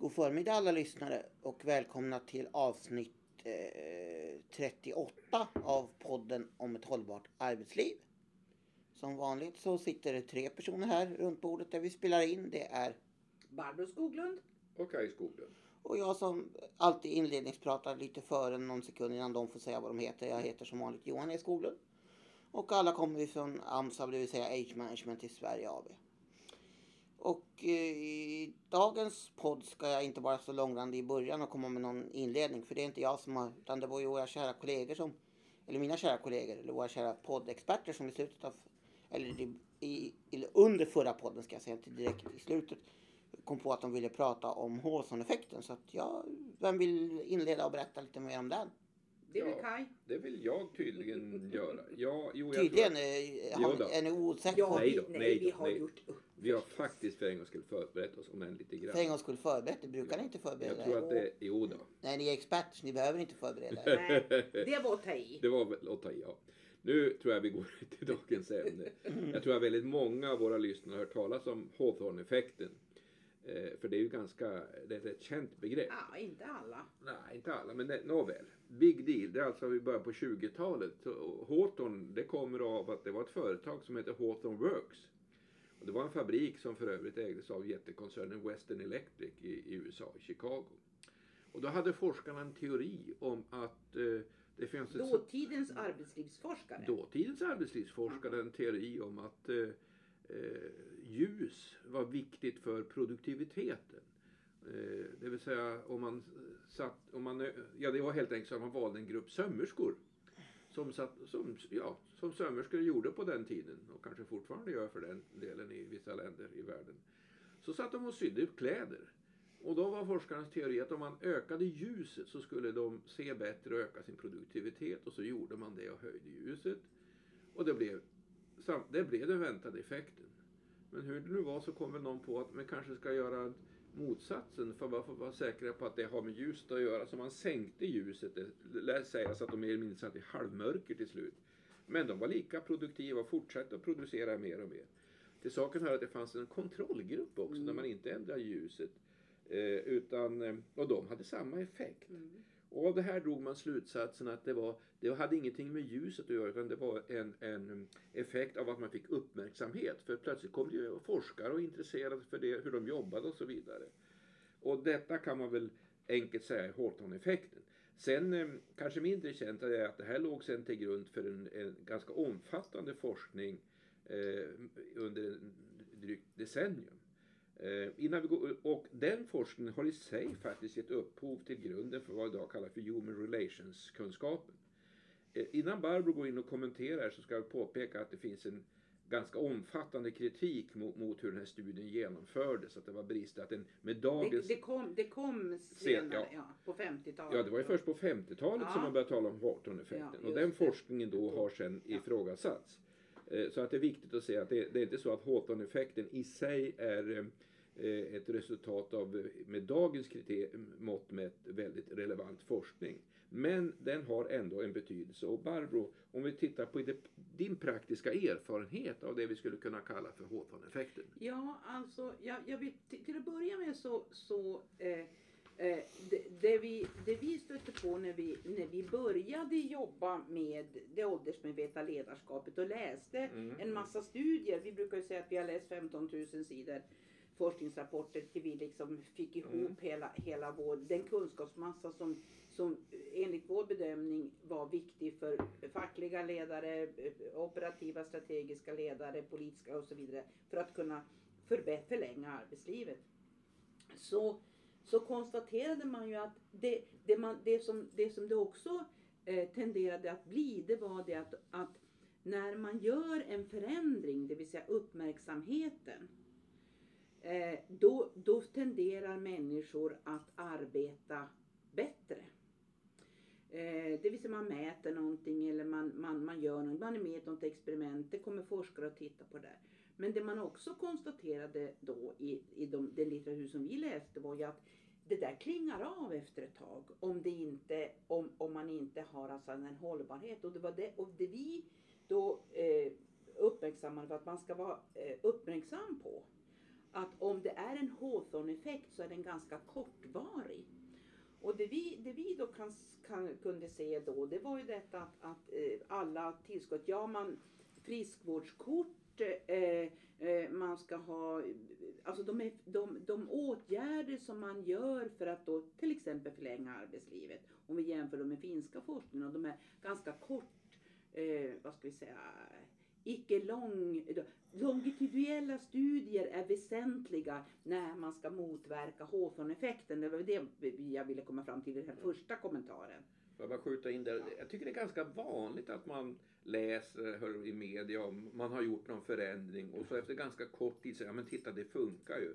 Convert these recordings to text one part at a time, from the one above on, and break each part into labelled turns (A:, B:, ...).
A: God förmiddag alla lyssnare och välkomna till avsnitt eh, 38 av podden om ett hållbart arbetsliv. Som vanligt så sitter det tre personer här runt bordet där vi spelar in. Det är
B: Barbro Skoglund.
C: Och Kaj Skoglund.
A: och jag som alltid inledningspratar lite före någon sekund innan de får säga vad de heter. Jag heter som vanligt Johan E Skoglund. Och alla kommer vi från AMSAB, det vill säga Age Management i Sverige AB. Och eh, i dagens podd ska jag inte bara stå långrandig i början och komma med någon inledning. För det är inte jag som har, utan det var ju våra kära kollegor som, eller mina kära kollegor, eller våra kära poddexperter som i slutet av, eller i, i, under förra podden ska jag säga, inte direkt i slutet, kom på att de ville prata om Hawthorne-effekten. Så att ja, vem vill inleda och berätta lite mer om den?
B: Det är
C: Ja.
B: Kaj.
C: Det vill jag tydligen göra. Ja, jo, jag
A: Tydligen
C: tror
A: eh,
C: Jo
A: har, är ni osäkra
B: Ja,
C: Nej då,
B: nej,
C: nej
B: vi har
C: nej.
B: gjort upp.
C: Vi har faktiskt för en gångs skull förberett oss, om än lite grann.
A: för en gångs skull förberett, det brukar ni inte förbereda
C: Jag tror
A: er.
C: att det, jo då.
A: Nej, ni är experter så ni behöver inte förbereda er.
B: Nej, det var att ta i.
C: Det var väl att ta i, ja. Nu tror jag vi går till dagens ämne. Jag tror att väldigt många av våra lyssnare har hört talas om Hawthorne-effekten. Eh, för det är ju ganska, det är ett känt begrepp.
B: Ja, inte alla.
C: Nej, inte alla, men det, nåväl. Big deal, det är alltså i början på 20-talet. Så Hawthorne, det kommer av att det var ett företag som heter Hawthorne Works. Det var en fabrik som för övrigt ägdes av jättekoncernen Western Electric i, i USA, i Chicago. Och då hade forskarna en teori om att eh, det finns ett...
B: Dåtidens arbetslivsforskare.
C: Dåtidens arbetslivsforskare hade en teori om att eh, eh, ljus var viktigt för produktiviteten. Eh, det vill säga om man satt, om man, eh, ja det var helt enkelt så att man valde en grupp sömmerskor. Som, satt, som, ja, som sömmerskor gjorde på den tiden och kanske fortfarande gör för den delen i vissa länder i världen. Så satt de och sydde kläder. Och då var forskarnas teori att om man ökade ljuset så skulle de se bättre och öka sin produktivitet. Och så gjorde man det och höjde ljuset. Och det blev, det blev den väntade effekten. Men hur det nu var så kom väl någon på att man kanske ska göra motsatsen för att vara säkra på att det har med ljuset att göra. Så man sänkte ljuset. Det lär sägas att de mer eller mindre satt i halvmörker till slut. Men de var lika produktiva och fortsatte att producera mer och mer. Till saken hör att det fanns en kontrollgrupp också där man inte ändrade ljuset. Eh, utan, eh, och de hade samma effekt.
B: Mm.
C: Och av det här drog man slutsatsen att det, var, det hade ingenting med ljuset att göra utan det var en, en effekt av att man fick uppmärksamhet. För plötsligt kom det forskare och intresserade för det, hur de jobbade och så vidare. Och detta kan man väl enkelt säga är Horton-effekten. Sen eh, kanske mindre känt är att det här låg sen till grund för en, en ganska omfattande forskning eh, under en drygt decennium. Eh, innan vi går, och den forskningen har i sig faktiskt gett upphov till grunden för vad idag kallas för human relations-kunskapen. Eh, innan Barbro går in och kommenterar så ska jag påpeka att det finns en ganska omfattande kritik mot, mot hur den här studien genomfördes. Att det var brister. Att den med
B: Det,
C: dagens...
B: det, kom, det kom
C: Sen,
B: senare,
C: ja.
B: ja. på 50-talet.
C: Ja, det var ju först på 50-talet
B: Ja.
C: som man började tala om Hawthorne-effekten.
B: Ja,
C: och den
B: det.
C: forskningen då har sen
B: Ja.
C: ifrågasatts. Eh, Så att det är viktigt att säga att det, det är inte så att Hawthorne-effekten i sig är eh, ett resultat av, med dagens mått mätt, väldigt relevant forskning. Men den har ändå en betydelse. Och Barbro, om vi tittar på din praktiska erfarenhet av det vi skulle kunna kalla för Hawthorne-effekten.
B: Ja, alltså, jag, jag vill, till, till att börja med så, så eh, eh, det, det, vi, det vi stötte på när vi, när vi började jobba med det åldersmedvetna ledarskapet och läste
C: Mm.
B: en massa studier. Vi brukar ju säga att vi har läst 15 000 sidor forskningsrapporter till vi liksom fick ihop
C: Mm.
B: hela, hela vår, den kunskapsmassa som, som enligt vår bedömning var viktig för fackliga ledare, eh, operativa strategiska ledare, politiska och så vidare för att kunna förlänga arbetslivet. Så, så konstaterade man ju att det, det, man, det, som, det som det också eh, tenderade att bli det var det att, att när man gör en förändring, det vill säga uppmärksamheten, eh, då, då tenderar människor att arbeta bättre. Eh, det vill säga man mäter någonting eller man, man, man gör något, man är med i något experiment, det kommer forskare att titta på det. Men det man också konstaterade då i, i de, den litteratur som vi läste var ju att det där klingar av efter ett tag om, det inte, om, om man inte har alltså en hållbarhet. Och det var det, och det vi då eh, uppmärksammade var att man ska vara eh, uppmärksam på att om det är en Hawthorne-effekt så är den ganska kortvarig. Och det vi, det vi då kan, kan, kunde se då, det var ju detta att, att eh, alla tillskott, ja man friskvårdskort, eh, eh, man ska ha, alltså de, är, de, de åtgärder som man gör för att då till exempel förlänga arbetslivet, om vi jämför dem med finska forskningen, och de är ganska kort, eh, vad ska vi säga, icke lång, longitudiella studier är väsentliga när man ska motverka Hawthorne-effekten. Det var det jag ville komma fram till i den här första kommentaren.
C: Får jag bara skjuta in där. Jag tycker det är ganska vanligt att man läser hör i media om man har gjort någon förändring och så efter ganska kort tid säger ja men titta det funkar ju.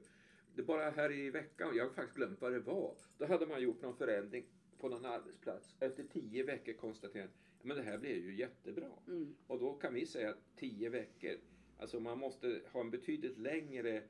C: Det är bara här i veckan, jag har faktiskt glömt vad det var. Då hade man gjort någon förändring på någon arbetsplats. Efter tio veckor konstaterade men det här blir ju jättebra.
B: Mm.
C: Och då kan vi säga att tio veckor, alltså man måste ha en betydligt längre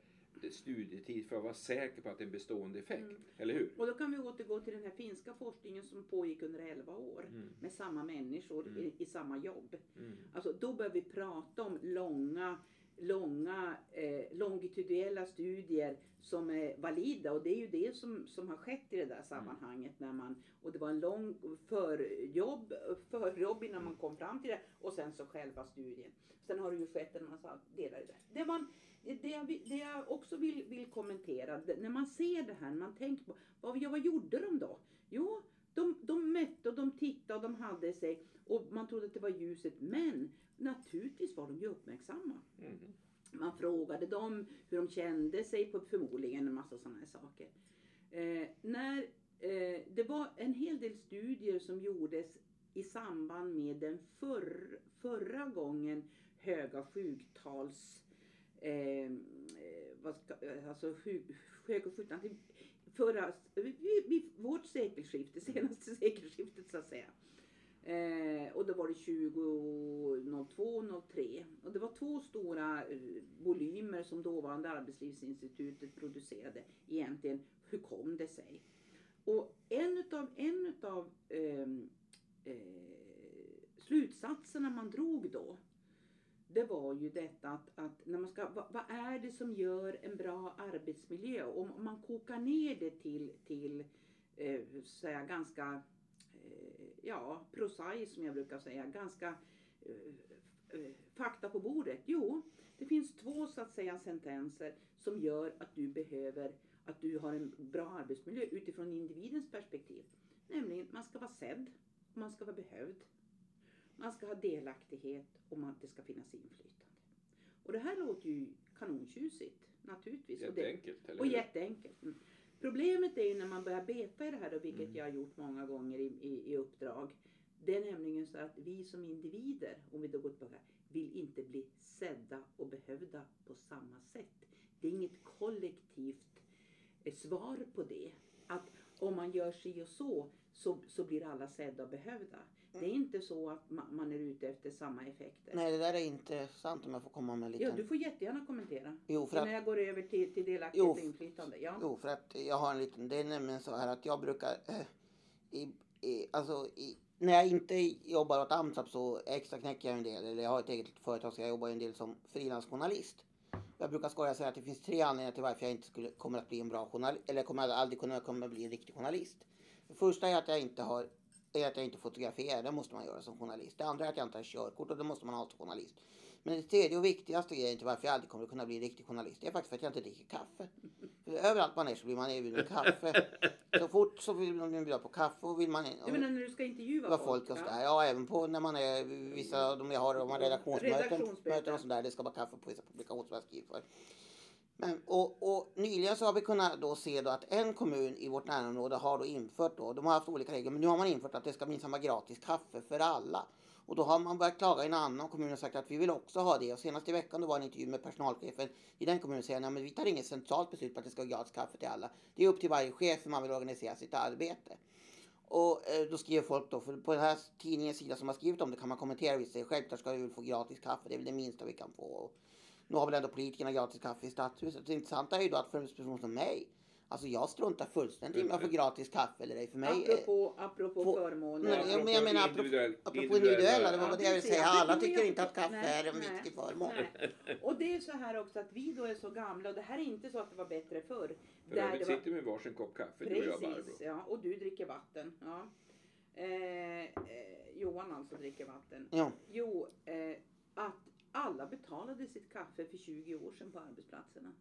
C: studietid för att vara säker på att det är en bestående effekt.
B: Mm.
C: Eller hur?
B: Och då kan vi återgå till den här finska forskningen som pågick under 11 år
C: Mm.
B: med samma människor
C: Mm.
B: i, i samma jobb.
C: Mm.
B: Alltså då börjar vi prata om långa, långa eh, longitudiella studier som är valida och det är ju det som, som har skett i det där sammanhanget. När man, och det var en lång förjobb, förjobb innan man kom fram till det och sen så själva studien. Sen har det ju skett en massa delar i det. Det, man, det, jag, det jag också vill, vill kommentera, det, när man ser det här, man tänker på vad, ja, vad gjorde de då? Jo, de, de mätte och de tittade och de hade sig och man trodde att det var ljuset. Men naturligtvis var de ju uppmärksamma.
C: Mm.
B: Man frågade dem hur de kände sig på förmodligen en massa sådana här saker. Eh, när, eh, det var en hel del studier som gjordes i samband med den förr, förra gången höga sjuktals eh, vad ska, alltså höga sjuktal, förra, vid, vid vårt sekelskifte, senaste sekelskiftet så att säga. Eh, och då var det 2002 03 och det var två stora eh, volymer som dåvarande Arbetslivsinstitutet producerade. Egentligen, hur kom det sig? Och en utav, en utav ehm, eh, slutsatserna man drog då det var ju detta att, att när man ska, vad, vad är det som gör en bra arbetsmiljö? Om, om man kokar ner det till, till eh, säga, ganska ja, prosaiskt som jag brukar säga, ganska eh, eh, fakta på bordet. Jo, det finns två så att säga sentenser som gör att du behöver, att du har en bra arbetsmiljö utifrån individens perspektiv. Nämligen, man ska vara sedd och man ska vara behövd. Man ska ha delaktighet och man, det ska finnas inflytande. Och det här låter ju kanontjusigt naturligtvis. Och det,
C: Jätteenkelt, eller
B: och
C: hur?
B: jätteenkelt. Problemet är ju när man börjar beta i det här, och vilket
C: Mm.
B: jag har gjort många gånger i, i, i uppdrag. Det är nämligen så att vi som individer, om vi då går tillbaka, vill inte bli sedda och behövda på samma sätt. Det är inget kollektivt eh, svar på det. Att om man gör si och så, så, så blir alla sedda och behövda. Det är inte så att ma- man är ute efter samma effekter.
A: Nej, det där är inte sant om jag får komma med en
B: Ja,
A: liten...
B: du får jättegärna kommentera.
A: Jo, för att
B: Innan jag går över till, till delaktighet
A: Jo,
B: och inflytande. Ja.
A: Jo, för att jag har en liten, det är nämligen så här att jag brukar, eh, i, i, alltså i, när jag inte jobbar åt AMSAB så extra knäcker jag en del, eller jag har ett eget företag så jag jobbar en del som frilansjournalist. Jag brukar skoja och säga att det finns tre anledningar till varför jag inte skulle, kommer att bli en bra journalist, eller kommer aldrig kunna kommer att bli en riktig journalist. Det första är att jag inte har är att jag inte fotograferar, det måste man göra som journalist. Det andra är att jag inte har körkort och det måste man ha som journalist. Men det tredje och viktigaste grejen till varför jag aldrig kommer att kunna bli en riktig journalist det är faktiskt för att jag inte dricker kaffe. För överallt man är så blir man erbjuden kaffe. Så fort så vill man bjuda på kaffe och vill man
B: Du menar när du ska intervjua
A: vad folk och sådär. Ja, även på när man är vissa de jag har, man har redaktionsmöten
B: Redaktionsmöten.
A: möten och sådär. Det ska vara kaffe på vissa publikationer men, och, och nyligen så har vi kunnat då se då att en kommun i vårt närområde har då infört då, de har haft olika regler, men nu har man infört att det ska minsann vara gratis kaffe för alla. Och då har man börjat klaga i en annan kommun och sagt att vi vill också ha det. Och senast i veckan då var en intervju med personalchefen i den kommunen och säger att vi tar inget centralt beslut på att det ska vara gratis kaffe till alla. Det är upp till varje chef hur man vill organisera sitt arbete. Och eh, då skriver folk då, för på den här tidningens sida som har skrivit om det kan man kommentera vissa säger självklart ska vi väl få gratis kaffe, det är väl det minsta vi kan få. Nu har väl ändå politikerna gratis kaffe i stadshuset. Det intressanta är ju då att för en person som mig, Alltså jag struntar fullständigt i om jag får gratis kaffe eller ej. För mig är-
B: Apropå, apropå förmåner.
A: Men jag menar apropå,
C: individuell-
A: apropå
C: individuella-
A: individuella, det var
B: Ja,
A: det jag ville
B: precis.
A: säga. Alla tycker inte att kaffe
B: Nej,
A: är en
B: nej,
A: viktig förmån.
B: nej. Och det är så här också att vi då är så gamla och det här är inte så att det var bättre förr.
C: För
B: Där var-
C: sitter vi med varsin kopp kaffe du och jag Barbro.
B: Precis, ja. Och du dricker vatten. Ja. Eh, eh, Johan alltså dricker vatten.
A: Ja,
B: Jo, eh, att alla betalade sitt kaffe för 20 år sedan på arbetsplatserna.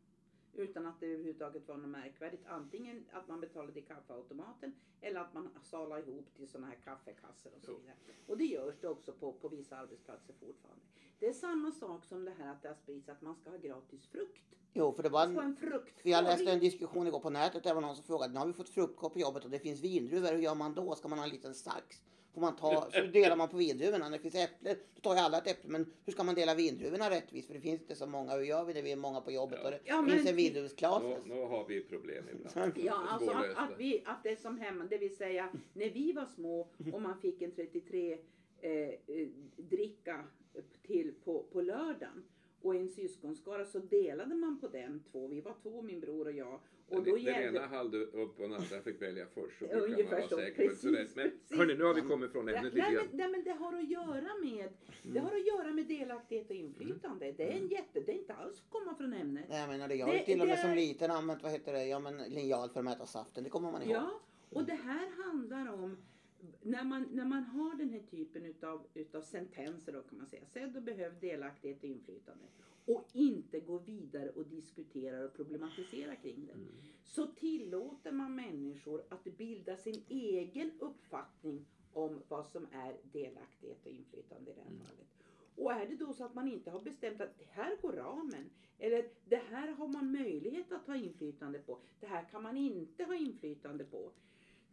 B: Utan att det överhuvudtaget var något märkvärdigt. Antingen att man betalade i kaffeautomaten eller att man salade ihop till sådana här kaffekassor och så vidare. Och det görs det också på, på vissa arbetsplatser fortfarande. Det är samma sak som det här att det har spridits att man ska ha gratis frukt.
A: jo, för det var
B: ha en frukt.
A: för jag läste en diskussion igår på nätet. Det var någon som frågade, nu har vi fått fruktkopp på jobbet och det finns vindruvor. Hur gör man då? Ska man ha en liten sax? Får man ta, så delar man på vindruvorna. När det finns äpplen, då tar ju alla ett äpple. Men hur ska man dela vindruvorna rättvist? För det finns inte så många. Hur gör vi det? Vi är många på jobbet
C: Ja.
A: och det
B: Ja, men-
A: finns en vindruvsklas.
C: Nu, nu har vi problem ibland.
B: Ja, alltså att, att, vi, att det är som hemma, det vill säga när vi var små och man fick en 33 eh, eh, dricka till på, på lördagen och i en syskonskara så delade man på den två. Vi var två, min bror och jag. Och då
C: den
B: gällde...
C: ena halde upp och den andra fick välja först. Så man
B: ungefär
C: vara
B: så.
C: säker är
B: Precis.
C: Men
B: precis.
C: hörni, nu har vi kommit från ämnet lite
B: nej,
C: grann.
B: men, nej, men det har att göra med det har att göra med delaktighet och inflytande. Det är en jätte, det är inte alls att komma från ämnet.
A: Nej, jag menar det. Jag har ju till och med
B: det
A: som
B: är-
A: liten använt, vad heter det, ja men linjal för att mäta saften. Det kommer man ihåg.
B: Ja, och det här handlar om när man, när man har den här typen utav, utav sentenser då kan man säga. Sedd och behövd delaktighet och inflytande. Och inte gå vidare och diskutera och problematisera kring det. Så tillåter man människor att bilda sin egen uppfattning om vad som är delaktighet och inflytande i det här fallet. Och är det då så att man inte har bestämt att det här går ramen, eller det här har man möjlighet att ha inflytande på, det här kan man inte ha inflytande på.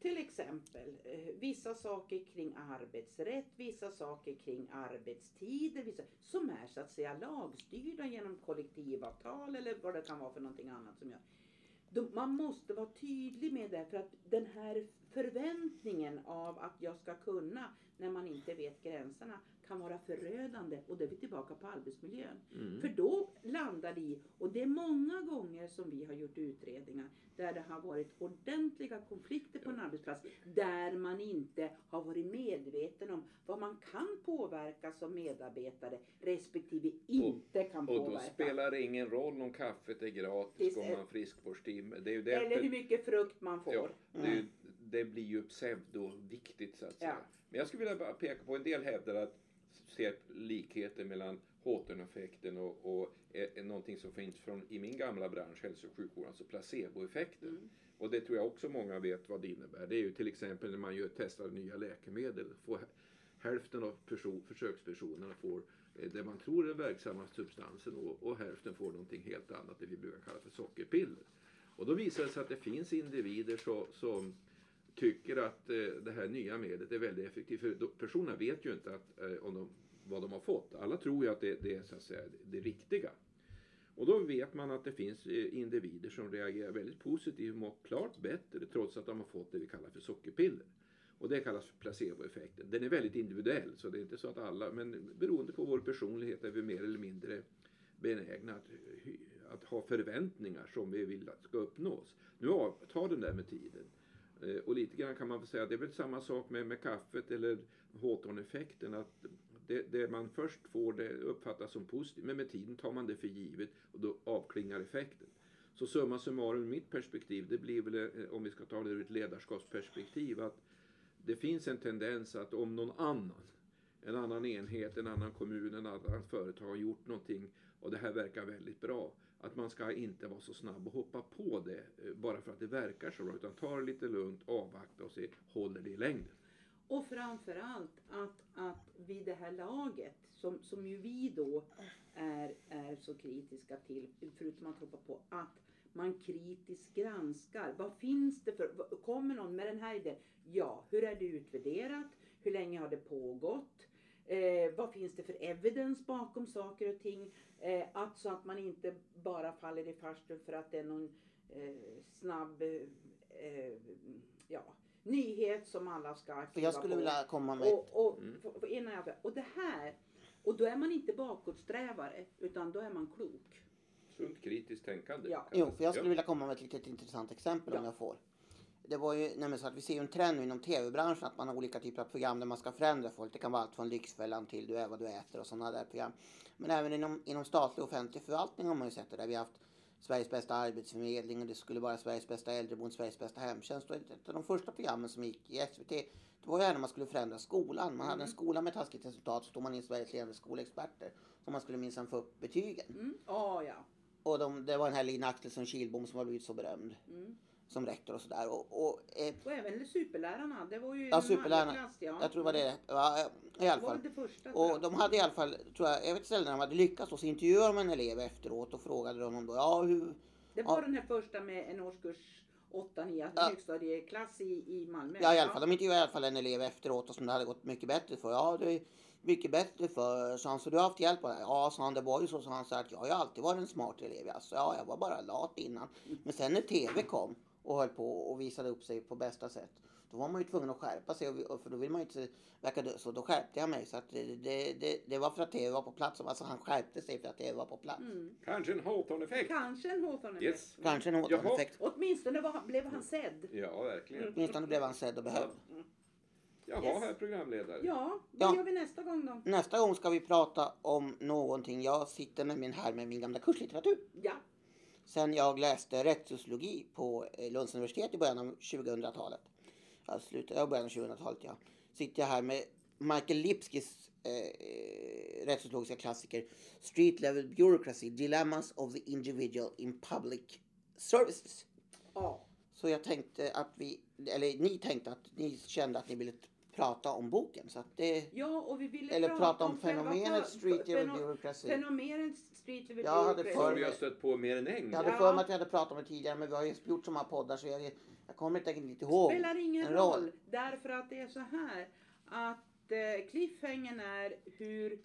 B: Till exempel eh, vissa saker kring arbetsrätt, vissa saker kring arbetstider, vissa, som är så att säga lagstyrda genom kollektivavtal eller vad det kan vara för någonting annat som gör. Man måste vara tydlig med det för att den här förväntningen av att jag ska kunna när man inte vet gränserna kan vara förödande och då är vi tillbaka på arbetsmiljön.
C: Mm.
B: För då landar det i, och det är många gånger som vi har gjort utredningar där det har varit ordentliga konflikter på en arbetsplats där man inte har varit medveten om vad man kan påverka som medarbetare respektive inte kan
C: Och då
B: påverka.
C: spelar det ingen roll om kaffet är gratis,
B: är-
C: man friskvårdstimme. Det är ju
B: Eller
C: därför,
B: hur mycket frukt man får.
C: ja, det, är ju- det blir ju pseudoviktigt så att säga.
B: Ja.
C: Men jag skulle vilja bara peka på, en del hävdar att ser likheter mellan Hawthorne-effekten och, och är, någonting som finns från, i min gamla bransch, hälso och sjukvård, alltså placeboeffekten.
B: Mm.
C: Och det tror jag också många vet vad det innebär. Det är ju till exempel när man gör testar nya läkemedel. Får hä- hälften av person, försökspersonerna får eh, det man tror är den verksamma substansen och, och hälften får någonting helt annat, det vi brukar kalla för sockerpiller. Och då visar det sig att det finns individer så, som tycker att eh, det här nya medlet är väldigt effektivt. För personerna vet ju inte att, eh, om de, vad de har fått. Alla tror ju att det, det är så att säga, det riktiga. Och då vet man att det finns eh, individer som reagerar väldigt positivt och mår klart bättre trots att de har fått det vi kallar för sockerpiller. Och det kallas för placeboeffekten. Den är väldigt individuell så det är inte så att alla, men beroende på vår personlighet är vi mer eller mindre benägna att, att ha förväntningar som vi vill att ska uppnås. Nu avtar den där med tiden. Eh, och lite grann kan man väl säga, det är väl samma sak med, med kaffet eller Hawthorne-effekten. Att det, det man först får det uppfattas som positivt, men med tiden tar man det för givet och då avklingar effekten. Så summa summarum, mitt perspektiv, det blir väl, eh, om vi ska ta det ur ett ledarskapsperspektiv, att det finns en tendens att om någon annan, en annan enhet, en annan kommun, en annan företag har gjort någonting och det här verkar väldigt bra, att man ska inte vara så snabb och hoppa på det eh, bara för att det verkar så bra, utan ta det lite lugnt, avvakta och se, håller det i längden?
B: Och framförallt att, att vid det här laget, som, som ju vi då är, är så kritiska till, förutom att hoppa på, att man kritiskt granskar. Vad finns det för, kommer någon med den här idén? Ja, hur är det utvärderat? Hur länge har det pågått? Eh, vad finns det för evidens bakom saker och ting? Eh, att, så att man inte bara faller i farstun för att det är någon eh, snabb eh, ja, nyhet som alla ska
A: För jag
B: kliva
A: skulle
B: på.
A: vilja komma med
B: Och, och,
C: Mm.
B: för innan jag, och det här, och då är man inte bakåtsträvare utan då är man klok.
C: Sunt kritiskt tänkande.
B: Ja.
A: Jo, för jag skulle vilja komma med ett litet intressant exempel om
B: Ja.
A: jag får. Det var ju nämligen så att vi ser ju en trend inom tv-branschen att man har olika typer av program där man ska förändra folk. Det kan vara allt från Lyxfällan till Du är vad du äter och sådana där program. Men även inom, inom statlig och offentlig förvaltning har man ju sett det där. Vi har haft Sveriges bästa arbetsförmedling och det skulle vara Sveriges bästa äldreboende, Sveriges bästa hemtjänst. Och ett av de första programmen som gick i SVT det var ju när man skulle förändra skolan. Man hade en skola med taskigt resultat så tog man in Sveriges ledande skolexperter. Så man skulle minsann få upp betygen.
B: Mm. Ja, ja.
A: Och de, det var den här Lina Axelsson Kilbom som har blivit så berömd
B: Mm.
A: Som rektor och sådär. Och, och, eh,
B: Och även superlärarna. Det var ju
A: Ja, superlärarna.
B: klass, ja.
A: jag tror det var det. Ja, I alla
B: Det var
A: fall.
B: det första.
A: Och de hade i alla fall, tror jag, jag vet ställen där de hade lyckats och så intervjuade de en elev efteråt och frågade honom då, ja hur,
B: Det var
A: ja.
B: den här första med en årskurs 8-9, alltså
A: Ja.
B: högstadieklass i, i Malmö.
A: ja i alla fall, de intervjuade i alla fall en elev efteråt och som det hade gått mycket bättre för. Ja, det mycket bättre för, sa han, så du har haft hjälp av det? Ja, sa han, det var ju så, sa han, så att jag har ju alltid varit en smart elev. Alltså, ja, jag var bara lat innan. Men sen när tv kom och höll på och visade upp sig på bästa sätt. Då var man ju tvungen att skärpa sig och, vi- och för då vill man ju inte verka dö. Så då skärpte jag mig. Så att det, det, det, det var för att tv var på plats. Alltså han skärpte sig för att tv var på plats.
B: Mm.
C: Kanske en Hawthorne-effekt.
B: Kanske en Hawthorne-effekt.
C: Yes.
A: Kanske en
C: Jaha.
A: återeffekt.
B: Åtminstone var, blev han sedd.
C: Ja, verkligen.
A: Åtminstone blev han sedd och behövd.
C: Jaha,
B: Yes.
C: herr programledare.
B: Ja, vad
A: Ja.
B: gör vi nästa gång då?
A: Nästa gång ska vi prata om någonting. Jag sitter nämligen här med min gamla kurslitteratur.
B: Ja.
A: Sen jag läste rättssociologi på eh, Lunds universitet i början av 2000-talet. Ja, slutet av början av 2000-talet ja. Sitter jag här med Michael Lipskis eh, rättssociologiska klassiker Street Level Bureaucracy, Dilemmas of the Individual in Public Services.
B: ja.
A: Så jag tänkte att vi, eller ni tänkte att ni kände att ni ville prata om boken. Så att det,
B: Ja, och vi ville
A: eller prata om
B: själva
A: fenomenet Street Level Bureaucracy.
B: Fenomenet Street Level
A: Jag hade för
C: Som vi har stött på mer än en
A: Jag hade för mig att jag hade pratat om det tidigare men vi har ju gjort så många poddar så jag, jag kommer inte riktigt ihåg.
B: spelar ingen
A: en
B: roll.
A: roll.
B: Därför att det är så här att eh, cliffhangern är hur,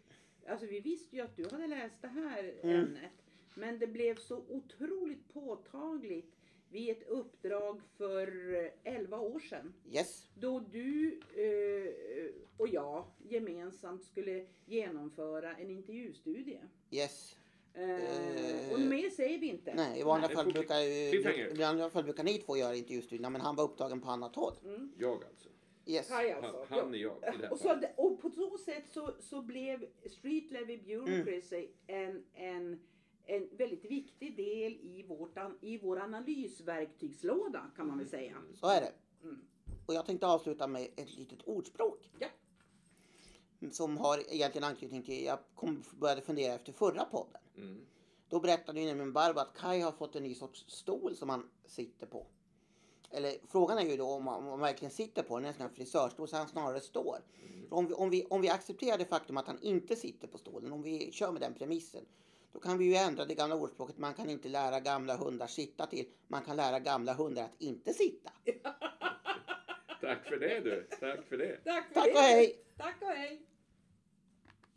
B: alltså vi visste ju att du hade läst det här
A: Mm.
B: ämnet. Men det blev så otroligt påtagligt vid ett uppdrag för eh, 11 år sedan.
A: Yes.
B: Då du eh, och jag gemensamt skulle genomföra en intervjustudie.
A: Yes.
B: Eh, och mer säger vi inte.
A: Nej, i vanliga
C: Nej,
A: fall brukar, ju- i vanliga fall brukar ni två göra intervjustudierna men han var upptagen på annat håll.
B: Mm.
C: Jag alltså.
A: Yes.
C: Han,
B: alltså.
C: han är jag i det här
B: Och, så, och på så sätt så, så blev Street Level Bureaucracy en, en, en väldigt viktig del i, vårt, i vår analysverktygslåda kan man väl säga.
A: Så är det.
B: Mm.
A: Och jag tänkte avsluta med ett litet ordspråk.
B: Ja.
A: Som har egentligen anknytning till, jag kom, började fundera efter förra podden.
C: Mm.
A: Då berättade ju nämligen Barbro att Kai har fått en ny sorts stol som han sitter på. Eller frågan är ju då om han, om han verkligen sitter på den, en sån här frisörstol, så han snarare står. För Om vi, om, vi, om vi accepterar det faktum att han inte sitter på stolen, om vi kör med den premissen, då kan vi ju ändra det gamla ordspråket, man kan inte lära gamla hundar sitta till, man kan lära gamla hundar att inte sitta.
C: Tack för det du. Tack för det.
B: Tack för
A: Tack
B: det.
A: och hej!
B: Tack och hej!